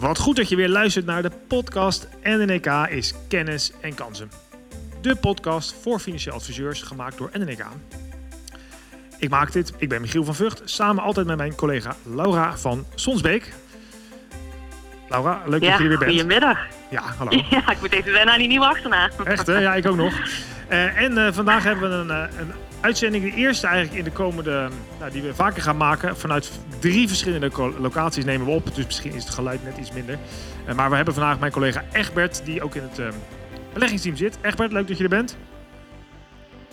Wat goed dat je weer luistert naar de podcast NNEK is Kennis en Kansen. De podcast voor financieel adviseurs gemaakt door NNEK. Ik maak dit, ik ben Michiel van Vught, samen altijd met mijn collega Laura van Sonsbeek. Laura, leuk dat je er weer bent. Goedemiddag. Ja, hallo. Ja, ik moet even wennen aan die nieuwe achternaam. Echt hè? Ja, ik ook nog. Uh, en uh, vandaag hebben we een, uh, een uitzending, de eerste eigenlijk in de komende, nou, die we vaker gaan maken. Vanuit drie verschillende locaties nemen we op, dus misschien is het geluid net iets minder. Maar we hebben vandaag mijn collega Egbert, die ook in het beleggingsteam zit. Egbert, leuk dat je er bent.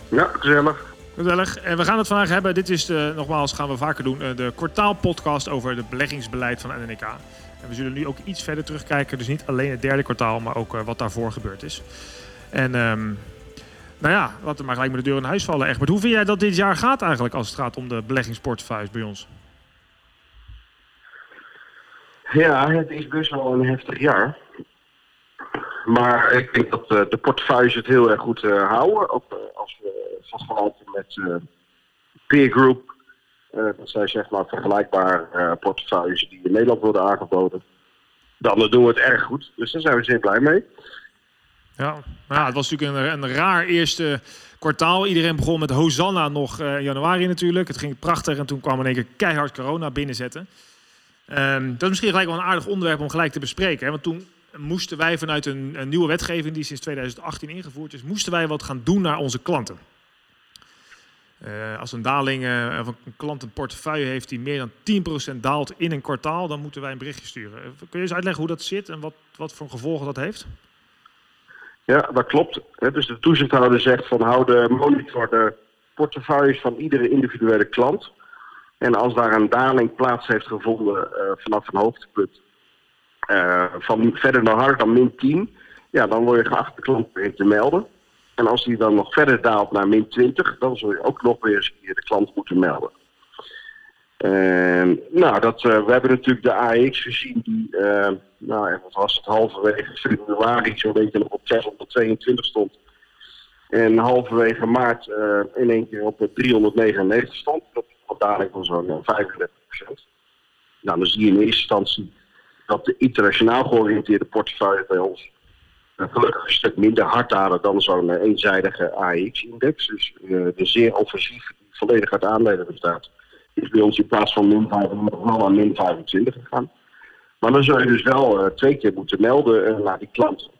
Ja, gezellig. Gezellig. En we gaan het vandaag hebben, dit is de, nogmaals, gaan we vaker doen, de kwartaalpodcast over het beleggingsbeleid van NNK. En we zullen nu ook iets verder terugkijken, dus niet alleen het derde kwartaal, maar ook wat daarvoor gebeurd is. En... Um, nou ja, laten we maar gelijk met de deur in huis vallen, Egbert. Hoe vind jij dat dit jaar gaat eigenlijk als het gaat om de beleggingsportefeuilles bij ons? Ja, het is best wel een heftig jaar. Maar ik denk dat uh, de portefeuilles het heel erg goed uh, houden. Ook uh, als we vergelijken met peer group. dat zijn zeg maar vergelijkbare portefeuilles die in Nederland worden aangeboden. Dan doen we het erg goed. Dus daar zijn we zeer blij mee. Ja, ja het was natuurlijk een, een raar eerste kwartaal. Iedereen begon met Hosanna nog uh, januari natuurlijk. Het ging prachtig en toen kwam in één keer keihard corona binnenzetten. Um, dat is misschien gelijk wel een aardig onderwerp om gelijk te bespreken. Hè? Want toen moesten wij vanuit een, een, nieuwe wetgeving die sinds 2018 ingevoerd is, moesten wij wat gaan doen naar onze klanten. Uh, als een daling uh, een klant een portefeuille heeft die meer dan 10% daalt in een kwartaal, dan moeten wij een berichtje sturen. Kun je eens uitleggen hoe dat zit en wat, wat voor gevolgen dat heeft? Ja, dat klopt. Dus de toezichthouder zegt van hou de monitor de portefeuilles van iedere individuele klant. En als daar een daling plaats heeft gevonden uh, vanaf een hoogtepunt uh, van verder naar harder dan min 10, ja, dan word je geacht de klant weer te melden. En als die dan nog verder daalt naar min 20, dan zul je ook nog weer eens de klant moeten melden. Uh, nou, dat, uh, we hebben natuurlijk de AX gezien die, uh, nou, wat was het, halverwege februari zo'n beetje nog op 622 stond. En halverwege maart uh, in één keer op 399 stond. Dat was dadelijk van zo'n 35% Nou, dan zie je in eerste instantie dat de internationaal georiënteerde portefeuille bij ons gelukkig een stuk minder hard dalen dan zo'n eenzijdige AX-index. Dus de zeer offensief, volledig uit aandelen bestaat is bij ons in plaats van min 25 wel naar min 25 gegaan. Maar dan zou je dus wel uh, twee keer moeten melden uh, naar die klant.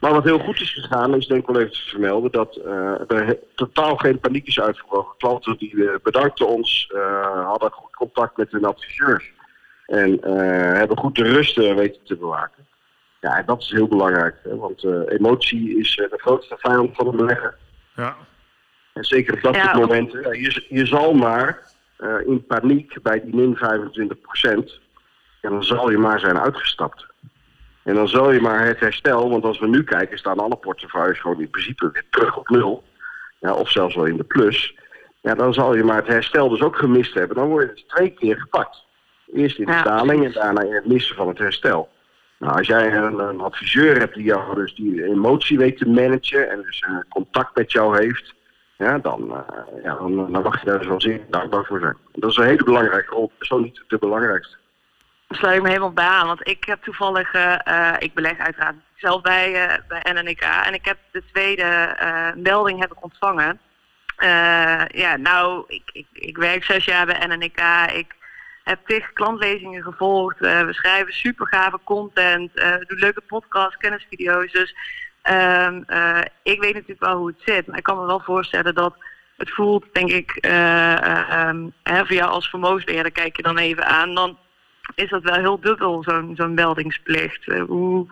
Maar wat heel goed is gegaan, is denk ik wel even te vermelden dat uh, er totaal geen paniek is uitgebroken. Klanten die bedankten ons, hadden goed contact met hun adviseurs. En hebben goed de rust weten te bewaken. Ja, en dat is heel belangrijk. Hè, want emotie is de grootste vijand van de belegger. Ja. En zeker op dat soort ja, momenten. Je, je zal maar uh, in paniek bij die min 25 procent. En dan zal je maar zijn uitgestapt. En dan zal je maar het herstel, want als we nu kijken, staan alle portefeuilles gewoon in principe weer terug op nul. Ja, of zelfs wel in de plus. Ja, dan zal je maar het herstel dus ook gemist hebben. Dan word je dus twee keer gepakt. Eerst in de ja. daling en daarna in het missen van het herstel. Nou, als jij een, een adviseur hebt die jou dus die emotie weet te managen en dus uh, contact met jou heeft, ja, dan, uh, ja, dan, dan mag je daar dus wel dankbaar voor zijn. Dat is een hele belangrijke rol, zo niet de belangrijkste. Daar sluit ik me helemaal bij aan, want ik heb toevallig, uh, ik beleg uiteraard zelf bij, uh, bij NNK en ik heb de tweede melding heb ik ontvangen. ja, nou, ik, ik, ik werk zes jaar bij NNK, ik heb tig klantlezingen gevolgd, we schrijven super gave content, we doen leuke podcasts, kennisvideo's, dus Um, uh, ik weet natuurlijk wel hoe het zit, maar ik kan me wel voorstellen dat het voelt, denk ik, uh, als vermogensbeheerder kijk je dan even aan, dan is dat wel heel dubbel, zo'n meldingsplicht. Uh, hoe,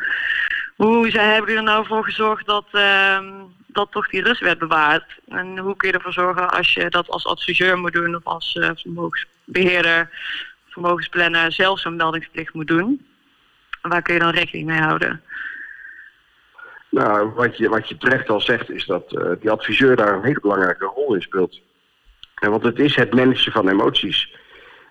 hoe zij hebben jullie er nou voor gezorgd dat, um, dat toch die rust werd bewaard? En hoe kun je ervoor zorgen als je dat als adviseur moet doen of als vermogensbeheerder, vermogensplanner zelf zo'n meldingsplicht moet doen? Waar kun je dan rekening mee houden? Nou, wat je, wat je terecht al zegt, is dat uh, die adviseur daar een hele belangrijke rol in speelt. En want het is het managen van emoties.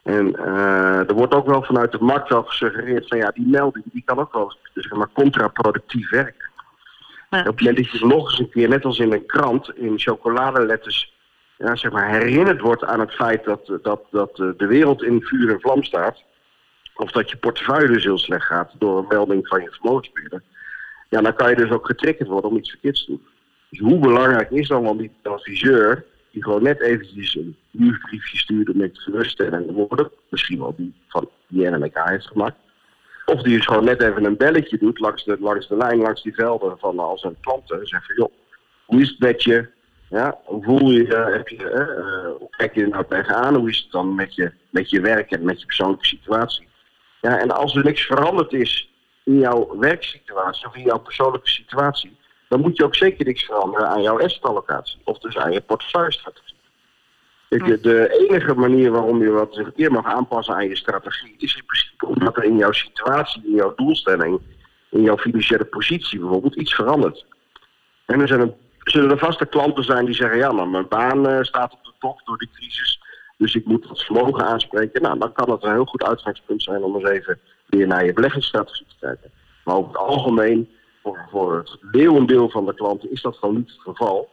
En uh, er wordt ook wel vanuit de markt wel gesuggereerd van ja, die melding die kan ook wel zeg maar, contraproductief werken. Ja. Op het moment dat je nog eens een keer, net als in een krant, in chocoladeletters ja, zeg maar, herinnerd wordt aan het feit dat, dat, dat de wereld in vuur en vlam staat. of dat je portefeuille dus heel slecht gaat door een melding van je vermogensbeheerder, ja, dan kan je dus ook getriggerd worden om iets verkeerds te doen. Dus hoe belangrijk is dan wel die adviseur die gewoon net eventjes een nieuwsbriefje stuurde met geruststellende woorden, misschien wel die van die NNK heeft gemaakt, of die dus gewoon net even een belletje doet langs de, langs de lijn, langs die velden van als een klanten, zegt van joh, hoe is het met je? Ja, hoe voel je, heb je uh, hoe kijk je er nou tegenaan? Hoe is het dan met je, met je werk en met je persoonlijke situatie? Ja, en als er niks veranderd is in jouw werksituatie of in jouw persoonlijke situatie, dan moet je ook zeker niks veranderen aan jouw asset-allocatie. Of dus aan je portefeuille-strategie. De, de enige manier waarom je wat een keer mag aanpassen aan je strategie, is in principe omdat er in jouw situatie, in jouw doelstelling, in jouw financiële positie bijvoorbeeld iets verandert. En er zijn een, zullen er vaste klanten zijn die zeggen, ja, maar mijn baan uh, staat op de top door die crisis, dus ik moet het vermogen aanspreken. Nou, dan kan het een heel goed uitgangspunt zijn om eens even weer naar je beleggingsstrategie te kijken. Maar over het algemeen, voor, voor het leeuwendeel van de klanten, is dat gewoon niet het geval.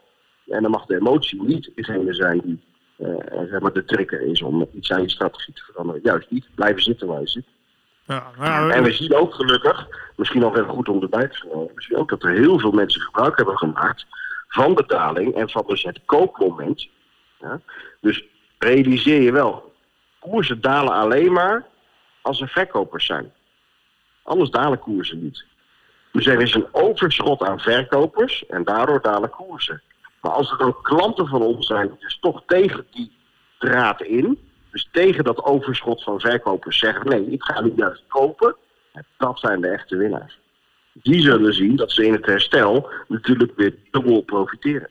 En dan mag de emotie niet degene zijn die uh, zeg maar de trigger is om iets aan je strategie te veranderen. Juist niet, blijven zitten waar je zit. Ja, nou, en we zien ook gelukkig, misschien nog even goed om erbij te vermelden, we zien ook dat er heel veel mensen gebruik hebben gemaakt van betaling en van dus het koopmoment. Ja? Dus realiseer je wel, koersen dalen alleen maar als er verkopers zijn. Anders dalen koersen niet. Dus er is een overschot aan verkopers en daardoor dalen koersen. Maar als er dan klanten van ons zijn dus toch tegen die draad in, dus tegen dat overschot van verkopers zeggen, nee, ik ga nu juist kopen, dat zijn de echte winnaars. Die zullen zien dat ze in het herstel natuurlijk weer dubbel profiteren.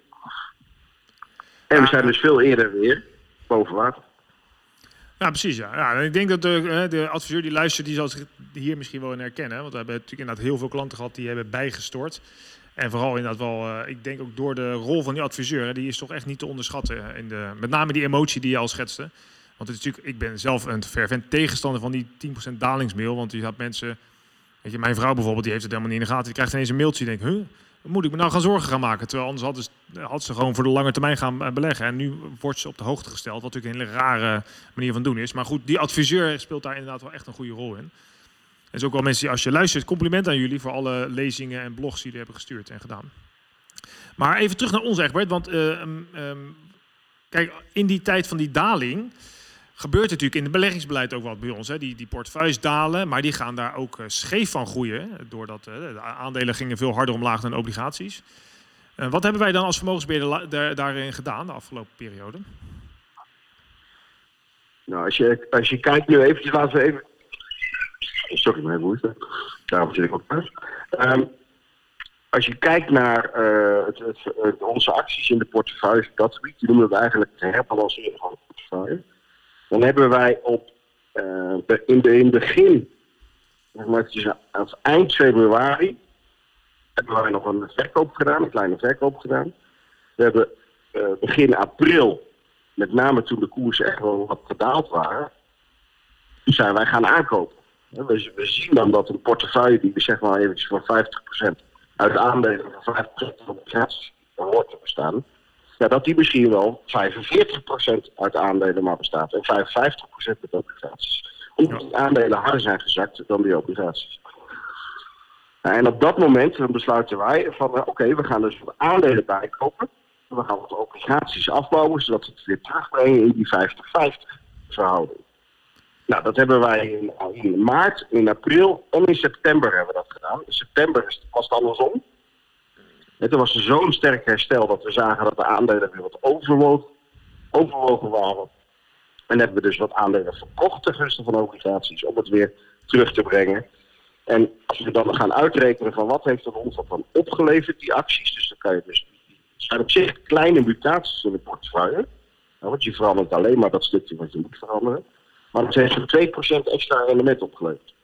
En we zijn dus veel eerder weer boven water. Ja, precies. Ja. ja ik denk dat de, de, adviseur die luistert, die zal zich hier misschien wel in herkennen. Want we hebben natuurlijk inderdaad heel veel klanten gehad die hebben bijgestort. En vooral inderdaad wel, uh, ik denk ook door de rol van die adviseur, die is toch echt niet te onderschatten. In de, met name die emotie die je al schetste. Want het is natuurlijk, ik ben zelf een fervent tegenstander van die 10% dalingsmail. Want je had mensen, weet je, mijn vrouw bijvoorbeeld, die heeft het helemaal niet in de gaten. Die krijgt ineens een mailtje en denkt, huh, moet ik me nou gaan zorgen gaan maken? Terwijl anders had, ze, had ze gewoon voor de lange termijn gaan eh, beleggen. En nu wordt ze op de hoogte gesteld, wat natuurlijk een hele rare manier van doen is. Maar goed, die adviseur speelt daar inderdaad wel echt een goede rol in. Er is ook wel mensen die, als je luistert, compliment aan jullie voor alle lezingen en blogs die jullie hebben gestuurd en gedaan. Maar even terug naar ons, Egbert. Want uh, um, kijk, in die tijd van die daling gebeurt natuurlijk in het beleggingsbeleid ook wat bij ons. Hè. Die, die portefeuilles dalen, maar die gaan daar ook uh, scheef van groeien. Doordat uh, de aandelen gingen veel harder omlaag dan obligaties. Uh, wat hebben wij dan als vermogensbeheerder daarin gedaan de afgelopen periode? Nou, als je, als je kijkt nu eventjes, laten we even sorry, mijn moeite. Daarom zit ik ook thuis. Um, als je kijkt naar het, het, onze acties in de portefeuille, dat die noemen we eigenlijk het herbalanceren van de portefeuille. Dan hebben wij op, uh, in, de, in begin, als eind februari, hebben wij nog een verkoop gedaan, een kleine verkoop gedaan. We hebben uh, begin april, met name toen de koersen echt wel wat gedaald waren, zijn wij gaan aankopen. We, we, zien dan dat een portefeuille die zeg maar eventjes van 50% uit aandelen van 50% van obligaties hoort te bestaan, ja, dat die misschien wel 45% uit aandelen maar bestaat en 55% uit obligaties. Omdat die aandelen harder zijn gezakt dan die obligaties. en op dat moment besluiten wij van uh, oké, we gaan dus wat aandelen bijkopen. We gaan wat obligaties afbouwen, zodat we het weer terugbrengen in die 50-50 verhouding. Nou, dat hebben wij in, in, maart, in april en in september hebben we dat gedaan. In september was het andersom. Toen was zo'n sterk herstel dat we zagen dat de aandelen weer wat overwogen, waren. En hebben we dus wat aandelen verkocht ten gunste van obligaties om het weer terug te brengen. En als we dan gaan uitrekenen van wat heeft er ons dat dan opgeleverd, die acties. Dus dan kan je dus, het zijn op zich kleine mutaties in de portefeuille. Nou, want je verandert alleen maar dat stukje wat je moet veranderen. Maar het heeft voor 2% extra rendement opgeleverd.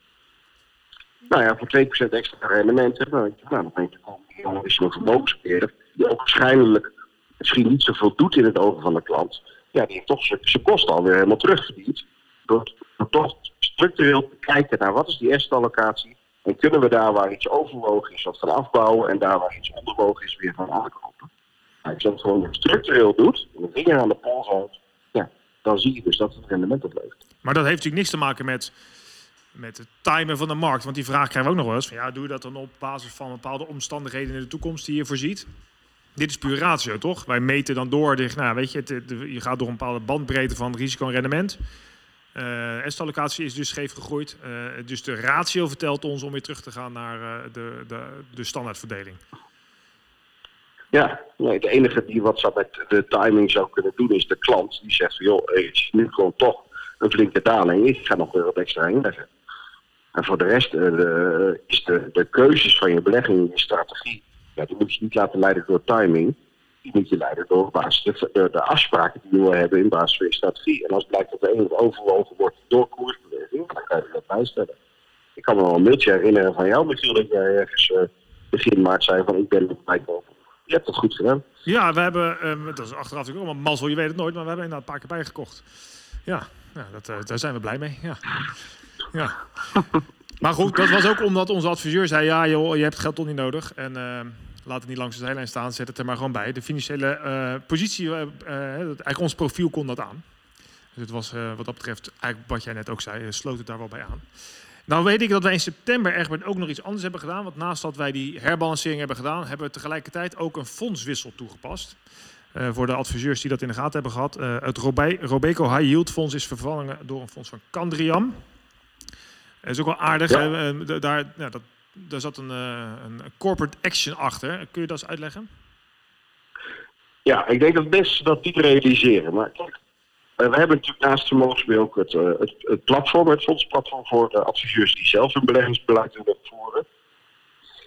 Nou ja, voor 2% extra rendement, hè, nou, dan denk je, oh, is nog vermogensbeheerder, die ook waarschijnlijk misschien niet zoveel doet in het ogen van de klant. Ja, die toch zijn kosten alweer helemaal terugverdiend. Door, door toch structureel te kijken naar wat is die eerste allocatie. En kunnen we daar waar iets overwogen is, wat van afbouwen. En daar waar iets onderwogen is, weer van aankopen. Nou, als je dat gewoon structureel doet, en de vinger aan de pols houdt, ja, dan zie je dus dat het rendement oplevert. Maar dat heeft natuurlijk niks te maken met met het timen van de markt. Want die vraag krijgen we ook nog wel eens. Van, ja, doe je dat dan op basis van bepaalde omstandigheden in de toekomst die je voorziet? Dit is puur ratio, toch? Wij meten dan door, nou, weet je, het, je gaat door een bepaalde bandbreedte van risico en rendement. Uh, S-allocatie is dus scheef gegroeid. Uh, dus de ratio vertelt ons om weer terug te gaan naar uh, de, de, de standaardverdeling. Ja, nee, de enige die wat zou met de timing zou kunnen doen is de klant. Die zegt, joh, het is nu gewoon toch een flinke daling. Ik ga nog weer wat extra inleggen. En voor de rest de, is de, de keuzes van je belegging, je strategie, ja, die moet je niet laten leiden door timing. Die moet je leiden door basis de, de, de afspraken die je hebben in basis van je strategie. En als blijkt dat de ene overwogen wordt door koersbeweging, dan kan je dat bijstellen. Ik kan me wel een mailtje herinneren van jou, Michiel, dat jij ergens uh, begin maart zei van ik ben er over. Je hebt het goed gedaan. Ja, we hebben, um, dat is achteraf natuurlijk allemaal mazzel, je weet het nooit, maar we hebben inderdaad een paar keer bijgekocht. Ja, ja dat, daar zijn we blij mee. Ja. Ja. maar goed, dat was ook omdat onze adviseur zei, ja joh, je hebt geld toch niet nodig. En uh, laat het niet langs de zijlijn staan, zet het er maar gewoon bij. De financiële uh, positie, eigenlijk ons profiel kon dat aan. Dus het was wat dat betreft, eigenlijk wat jij net ook zei, sloot het daar wel bij aan. Nou weet ik dat wij in september Egbert ook nog iets anders hebben gedaan. Want naast dat wij die herbalancering hebben gedaan, hebben we tegelijkertijd ook een fondswissel toegepast. Voor de adviseurs die dat in de gaten hebben gehad. Het Robeco High Yield Fonds is vervangen door een fonds van Candriam. Dat is ook wel aardig. Ja. Hè? Daar, ja, dat, daar zat een, uh, een corporate action achter. Kun je dat eens uitleggen? Ja, ik denk dat het best dat die realiseren. Maar kijk, uh, we hebben natuurlijk naast vermogensbeheer ook het, uh, het, het, platform, het fondsplatform voor de adviseurs die zelf hun beleggingsbeleid willen voeren.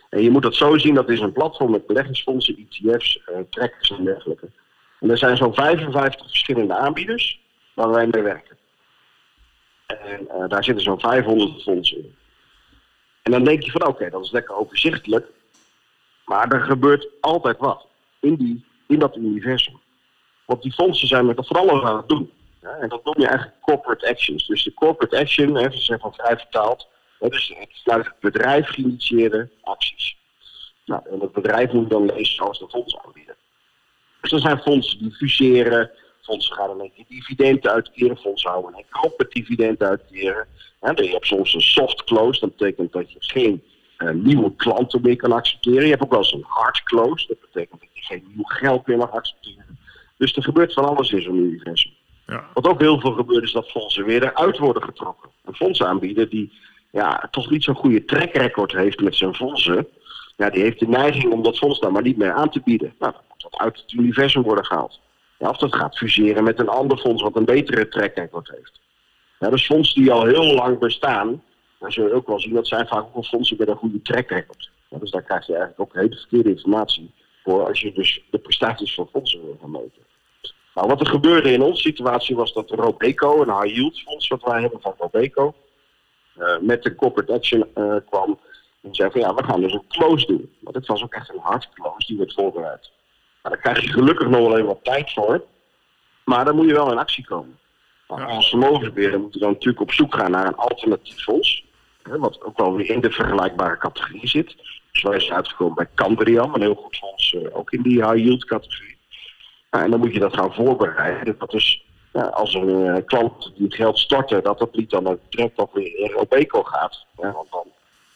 En je moet dat zo zien, dat is een platform met beleggingsfondsen, ETF's, uh, trackers en dergelijke. En er zijn zo'n 55 verschillende aanbieders waar wij mee werken. En daar zitten zo'n 500 fondsen in. En dan denk je van oké, dat is lekker overzichtelijk. Maar er gebeurt altijd wat in, die, in dat universum. Want die fondsen zijn met van alles aan het doen. En dat noem je eigenlijk corporate actions. Dus de corporate action, ze van vrij vertaald, hè, dus het het bedrijf geïnitieerde acties. Nou, en het bedrijf moet dan lezen zoals de fondsen aanbieden. Dus er zijn fondsen die fuseren, fondsen gaan een keer dividenden uitkeren, fondsen houden een keer op met dividenden uitkeren. Je hebt soms een soft close, dat betekent dat je geen uh, nieuwe klanten meer kan accepteren. Je hebt ook wel eens een hard close, dat betekent dat je geen nieuw geld meer mag accepteren. Dus er gebeurt van alles in zo'n universum. Ja. Wat ook heel veel gebeurt is dat fondsen weer eruit worden getrokken. Een fondsaanbieder die ja, toch niet zo'n goede trackrecord heeft met zijn fondsen. Ja, die heeft de neiging om dat fonds dan maar niet meer aan te bieden. Nou, dan moet dat uit het universum worden gehaald. Of dat gaat fuseren met een ander fonds wat een betere trackrecord heeft. Ja, dus fondsen die al heel lang bestaan, dan zul je ook wel zien dat zijn vaak ook wel fondsen met een goede trackrecord. Ja, dus daar krijg je eigenlijk ook hele verkeerde informatie voor als je dus de prestaties van fondsen wil gaan meten. Nou, wat er gebeurde in onze situatie was dat Robeco, een high yield fonds wat wij hebben van Robeco, uh, met de corporate action uh, kwam en zei van ja, we gaan dus een close doen. Want het was ook echt een hard close, die werd voorbereid. Nou, daar krijg je gelukkig nog wel even wat tijd voor, maar dan moet je wel in actie komen. Nou, als vermogensbeheerder moeten we dan natuurlijk op zoek gaan naar een alternatief fonds, hè, wat ook wel weer in de vergelijkbare categorie zit. Dus wij zijn uitgekomen bij Candriam, een heel goed fonds, uh, ook in die high yield categorie. Nou, en dan moet je dat gaan voorbereiden. Dat is, ja, als er een uh, klant die het geld storten, dat dat niet dan direct op weer Robeco gaat. Want dan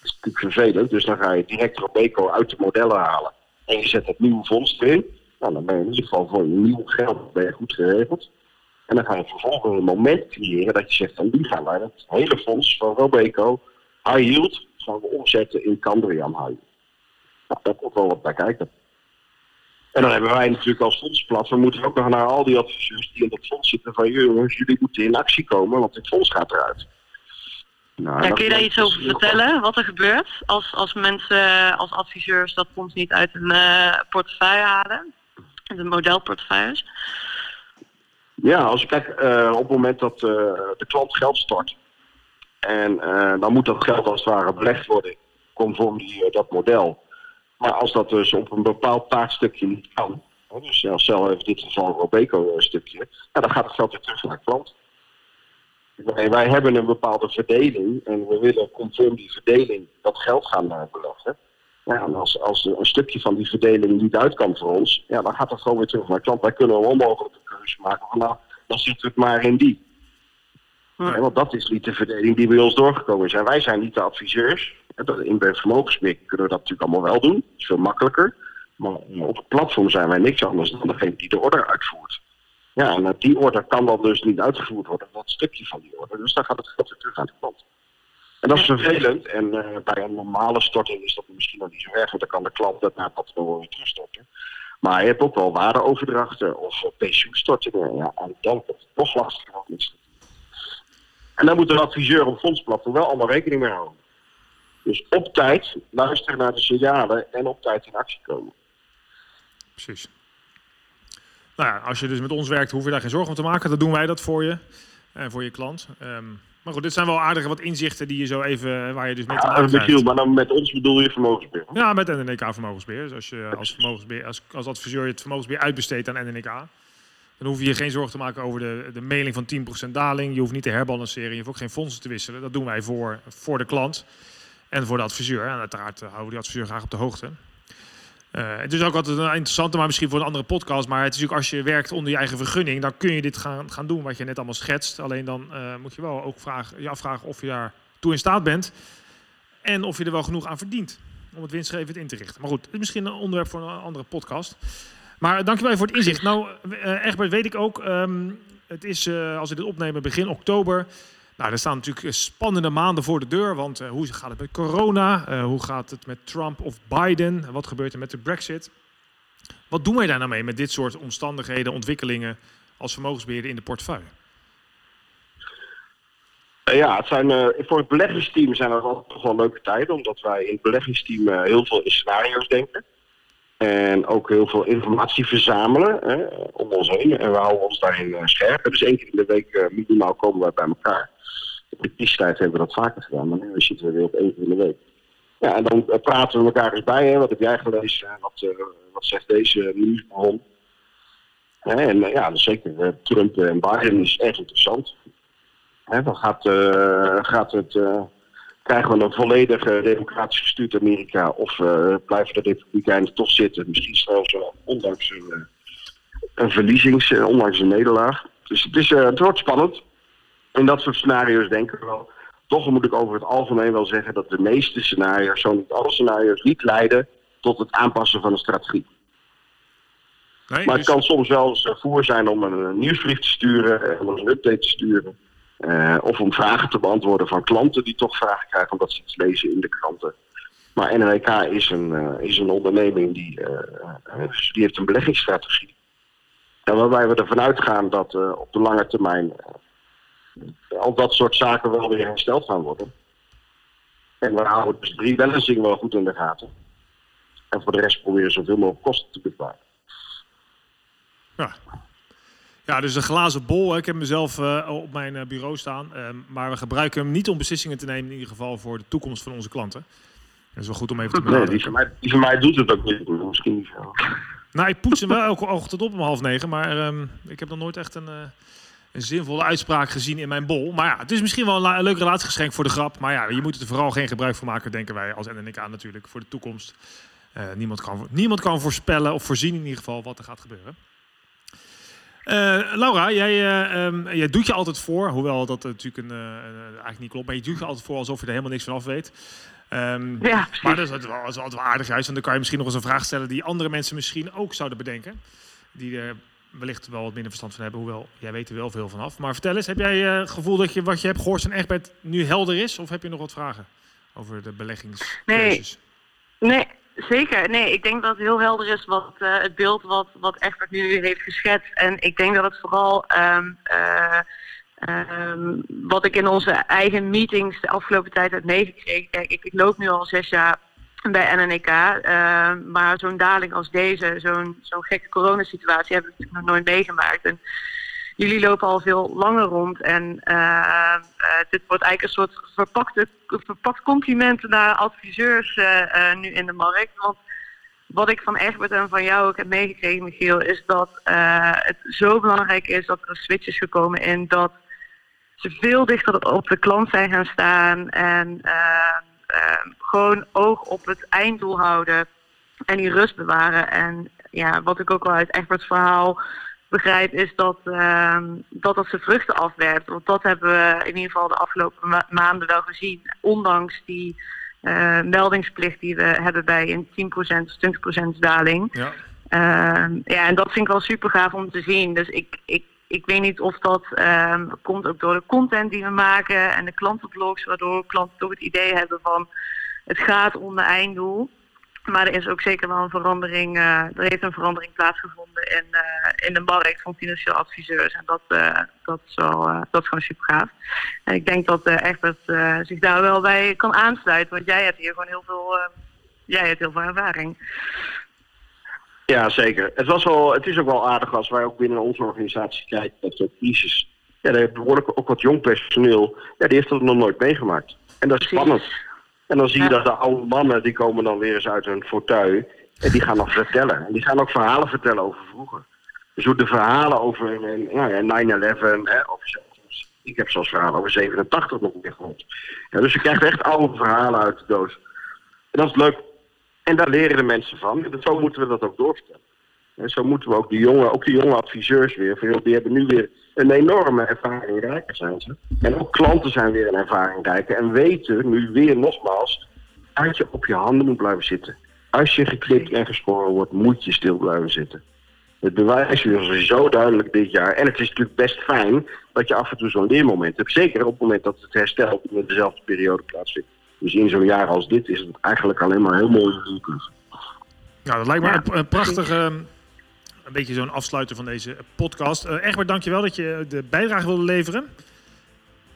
is het natuurlijk vervelend. Dus dan ga je direct Robeco uit de modellen halen. En je zet het nieuwe fonds erin. Nou, dan ben je in ieder geval voor nieuw geld ben goed geregeld. En dan ga je vervolgens een moment creëren dat je zegt, van die gaan wij het hele fonds van Robeco, high yield, gaan we omzetten in Candriam high. Nou, daar komt wel wat bij kijken. En dan hebben wij natuurlijk als fondsplatform moeten ook nog naar al die adviseurs die in dat fonds zitten van jongens, jullie moeten in actie komen, want dit fonds gaat eruit. Nou, ja, kun je daar iets over vertellen, wat er gebeurt als, als mensen, als adviseurs dat fonds niet uit een uh, portefeuille halen? De modelportefeuilles? Ja, als ik kijk uh, op het moment dat uh, de klant geld stort. En dan moet dat geld als het ware belegd worden conform die, dat model. Maar als dat dus op een bepaald taakstukje niet kan, dus stel even dit geval een Robeco-stukje, ja, dan gaat het geld weer terug naar de klant. Wij, wij, hebben een bepaalde verdeling en we willen conform die verdeling dat geld gaan beleggen. Ja, en als, als een stukje van die verdeling niet uit kan voor ons, ja, dan gaat het gewoon weer terug naar de klant. Wij kunnen wel onmogelijk de keuze maken van nou, dan zit het maar in die. Want dat is niet de verdeling die bij ons doorgekomen is. En wij zijn niet de adviseurs. In bij vermogensbeheer kunnen we dat natuurlijk allemaal wel doen. Dat is veel makkelijker. Maar op het platform zijn wij niks anders dan degene die de order uitvoert. Ja, en die order kan dan dus niet uitgevoerd worden, dat stukje van die order. Dus dan gaat het geld weer terug aan de klant. En dat is vervelend. En uh, bij een normale storting is dat misschien nog niet zo erg, want dan kan de klant dat na dat wel weer terugstorten. Maar je hebt ook wel waardeoverdrachten of pensioenstortingen. Ja, en dan wordt het nog lastiger En dan moet een adviseur op fondsplatform wel allemaal rekening mee houden. Dus op tijd luisteren naar de signalen en op tijd in actie komen. Precies. Nou ja, als je dus met ons werkt, hoef je daar geen zorgen om te maken. Dan doen wij dat voor je en voor je klant. Um, maar goed, dit zijn wel aardige wat inzichten die je zo even, waar je dus mee te maken krijgt. maar dan met ons bedoel je vermogensbeheer? Ja, met NNK Vermogensbeheer. Dus als je als, vermogensbeheer, als, als adviseur het vermogensbeheer uitbesteedt aan NNK, dan hoef je je geen zorgen te maken over de, de mailing van 10% daling. Je hoeft niet te herbalanceren, je hoeft ook geen fondsen te wisselen. Dat doen wij voor, voor de klant en voor de adviseur. En uiteraard houden we die adviseur graag op de hoogte. Uh, het is ook altijd een interessante, maar misschien voor een andere podcast. Maar het is natuurlijk als je werkt onder je eigen vergunning, dan kun je dit gaan, gaan doen wat je net allemaal schetst. Alleen dan uh, moet je wel ook vragen, je afvragen of je daar toe in staat bent. En of je er wel genoeg aan verdient om het winstgevend in te richten. Maar goed, misschien een onderwerp voor een andere podcast. Maar dankjewel voor het inzicht. Nou, uh, Egbert, weet ik ook. Um, het is, als we dit opnemen, begin oktober. Nou, er staan natuurlijk spannende maanden voor de deur. Want uh, hoe gaat het met corona? Uh, hoe gaat het met Trump of Biden? Wat gebeurt er met de Brexit? Wat doen wij daar nou mee met dit soort omstandigheden, ontwikkelingen als vermogensbeheerder in de portefeuille? Uh, ja, het zijn, uh, voor het beleggingsteam zijn dat altijd toch wel leuke tijden. Omdat wij in het beleggingsteam uh, heel veel scenario's denken. En ook heel veel informatie verzamelen hè, om ons heen. En we houden ons daarin scherp. Dus één keer in de week minimaal komen wij bij elkaar de kiestijd hebben we dat vaker gedaan, maar nu zitten we weer op één in de week. Ja, en dan eh, praten we elkaar eens bij. Hè. Wat heb jij gelezen? Wat, uh, wat zegt deze nieuwsbron? En uh, ja, zeker Trump en Biden is erg interessant. Hè, dan gaat, gaat het, krijgen we een volledig democratisch gestuurd Amerika of blijven de Republikeinen toch zitten? Misschien zelfs ondanks een, een verliezings, ondanks een nederlaag. Dus het, is, het wordt spannend in dat soort scenario's denken we wel. Toch moet ik over het algemeen wel zeggen dat de meeste scenario's, zo niet alle scenario's, niet leiden tot het aanpassen van een strategie. Nee, maar het dus- kan soms wel eens voer zijn om een, nieuwsbrief te sturen, eh, om een update te sturen. Uh, of om vragen te beantwoorden van klanten die toch vragen krijgen omdat ze iets lezen in de kranten. Maar NWK is een, uh, is een onderneming die, uh, die heeft een beleggingsstrategie. En waarbij we ervan uitgaan dat op de lange termijn al dat soort zaken wel weer hersteld gaan worden. En we houden dus drie balancing wel goed in de gaten. En voor de rest proberen zoveel mogelijk kosten te besparen. Ja. Ja, dus een glazen bol. Ik heb mezelf uh, op mijn uh, bureau staan. Uh, maar we gebruiken hem niet om beslissingen te nemen, in ieder geval voor de toekomst van onze klanten. Dat is wel goed om even te benadrukken. Nee, die van, mij, die van mij doet het ook niet. Misschien niet zo. Nou, ik poets hem wel elke ochtend op om half negen. Maar um, ik heb nog nooit echt een een zinvolle uitspraak gezien in mijn bol. Maar ja, het is misschien wel een, leuk relatiegeschenk voor de grap. Maar ja, je moet er vooral geen gebruik van maken, denken wij als NNK natuurlijk, voor de toekomst. Uh, niemand, kan, niemand kan voorspellen of voorzien in ieder geval wat er gaat gebeuren. Uh, Laura, jij, uh, um, jij doet je altijd voor, hoewel dat natuurlijk een, eigenlijk niet klopt, maar je doet je altijd voor alsof je er helemaal niks van af weet. Um, ja, maar dat is, wel, dat is altijd wel aardig juist, en dan kan je misschien nog eens een vraag stellen die andere mensen misschien ook zouden bedenken. Die er wellicht wel wat minder verstand van hebben, hoewel jij weet er wel veel van af. Maar vertel eens, heb jij het uh, gevoel dat je wat je hebt gehoord van Egbert nu helder is? Of heb je nog wat vragen over de beleggings? Nee, nee, zeker. Nee, ik denk dat het heel helder is wat uh, het beeld wat, wat Egbert nu heeft geschetst. En ik denk dat het vooral... Um, uh, Um, wat ik in onze eigen meetings de afgelopen tijd heb meegekregen. Kijk, ik loop nu al zes jaar bij NNEK. Uh, maar zo'n daling als deze, zo'n zo'n gekke coronasituatie, hebben we natuurlijk nog nooit meegemaakt. En jullie lopen al veel langer rond. En uh, uh, dit wordt eigenlijk een soort verpakte, verpakt compliment naar adviseurs nu in de markt. Want wat ik van Egbert en van jou ook heb meegekregen, Michiel, is dat het zo belangrijk is dat er een switch is gekomen in dat ze veel dichter op de klant zijn gaan staan. En gewoon oog op het einddoel houden en die rust bewaren. En ja, wat ik ook al uit Egberts verhaal begrijp, is dat, uh, dat dat zijn vruchten afwerpt. Want dat hebben we in ieder geval de afgelopen maanden wel gezien. Ondanks die uh, meldingsplicht die we hebben bij een 10% 20% daling. Ja. Uh, ja, en dat vind ik wel super gaaf om te zien. Dus ik, ik, ik weet niet of dat um, komt ook door de content die we maken en de klantenblogs, waardoor klanten toch het idee hebben van het gaat om de einddoel. Maar er is ook zeker wel een verandering. Uh, er heeft een verandering plaatsgevonden in, uh, in de markt van financieel adviseurs. En dat, uh, dat, is dat gewoon super gaaf. En ik denk dat Egbert zich daar wel bij kan aansluiten. Want jij hebt hier gewoon heel veel, jij hebt heel veel ervaring. Ja, zeker. Het, was wel, het is ook wel aardig als wij ook binnen onze organisatie kijken dat de crisis. Ja, daar behoorlijk ook wat jong personeel. Ja, die heeft dat nog nooit meegemaakt. En dat is spannend. En dan zie je dat de oude mannen, die komen dan weer eens uit hun fauteuil. En die gaan nog vertellen. En die gaan ook verhalen vertellen over vroeger. Dus hoe de verhalen over nou ja, 9-11, of ik heb zelfs verhalen over 87 nog meer gehoord. Ja, dus je krijgt echt oude verhalen uit de doos. En dat is leuk. En daar leren de mensen van. En zo moeten we dat ook doorvertellen. En zo moeten we ook de jonge, ook de jonge adviseurs weer, die hebben nu weer een enorme ervaring rijker zijn ze. En ook klanten zijn weer een ervaring rijker en weten nu weer nogmaals dat je op je handen moet blijven zitten. Als je geklikt en gescoren wordt, moet je stil blijven zitten. Het bewijs is zo duidelijk dit jaar. En het is natuurlijk best fijn dat je af en toe zo'n leermoment hebt. Zeker op het moment dat het herstel in dezelfde periode plaatsvindt. Dus in zo'n jaar als dit is het eigenlijk alleen maar heel mooi. Nou, dat lijkt me een, een prachtige een beetje zo'n afsluiter van deze podcast. Uh, Egbert, dankjewel dat je de bijdrage wilde leveren.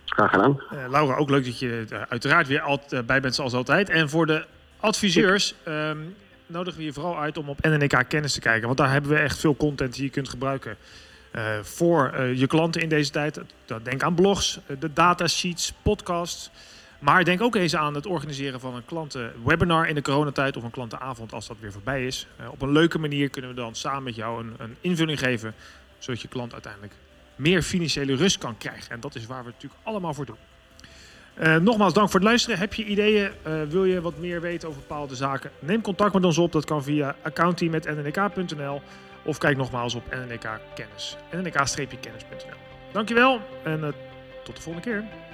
Graag gedaan. Uh, Laura, ook leuk dat je er uiteraard weer altijd bij bent zoals altijd. En voor de adviseurs um, nodigen we je vooral uit om op NNK Kennis te kijken. Want daar hebben we echt veel content die je kunt gebruiken. Uh, voor je klanten in deze tijd. Denk aan blogs, de datasheets, podcasts. Maar denk ook eens aan het organiseren van een klantenwebinar in de coronatijd of een klantenavond als dat weer voorbij is. Uh, op een leuke manier kunnen we dan samen met jou een, een, invulling geven, zodat je klant uiteindelijk meer financiële rust kan krijgen. En dat is waar we het natuurlijk allemaal voor doen. Uh, nogmaals, dank voor het luisteren. Heb je ideeën? Uh, wil je wat meer weten over bepaalde zaken? Neem contact met ons op. Dat kan via accountteam.nnk.nl of kijk nogmaals op NNK Kennis. nnk-kennis.nl Dankjewel en tot de volgende keer.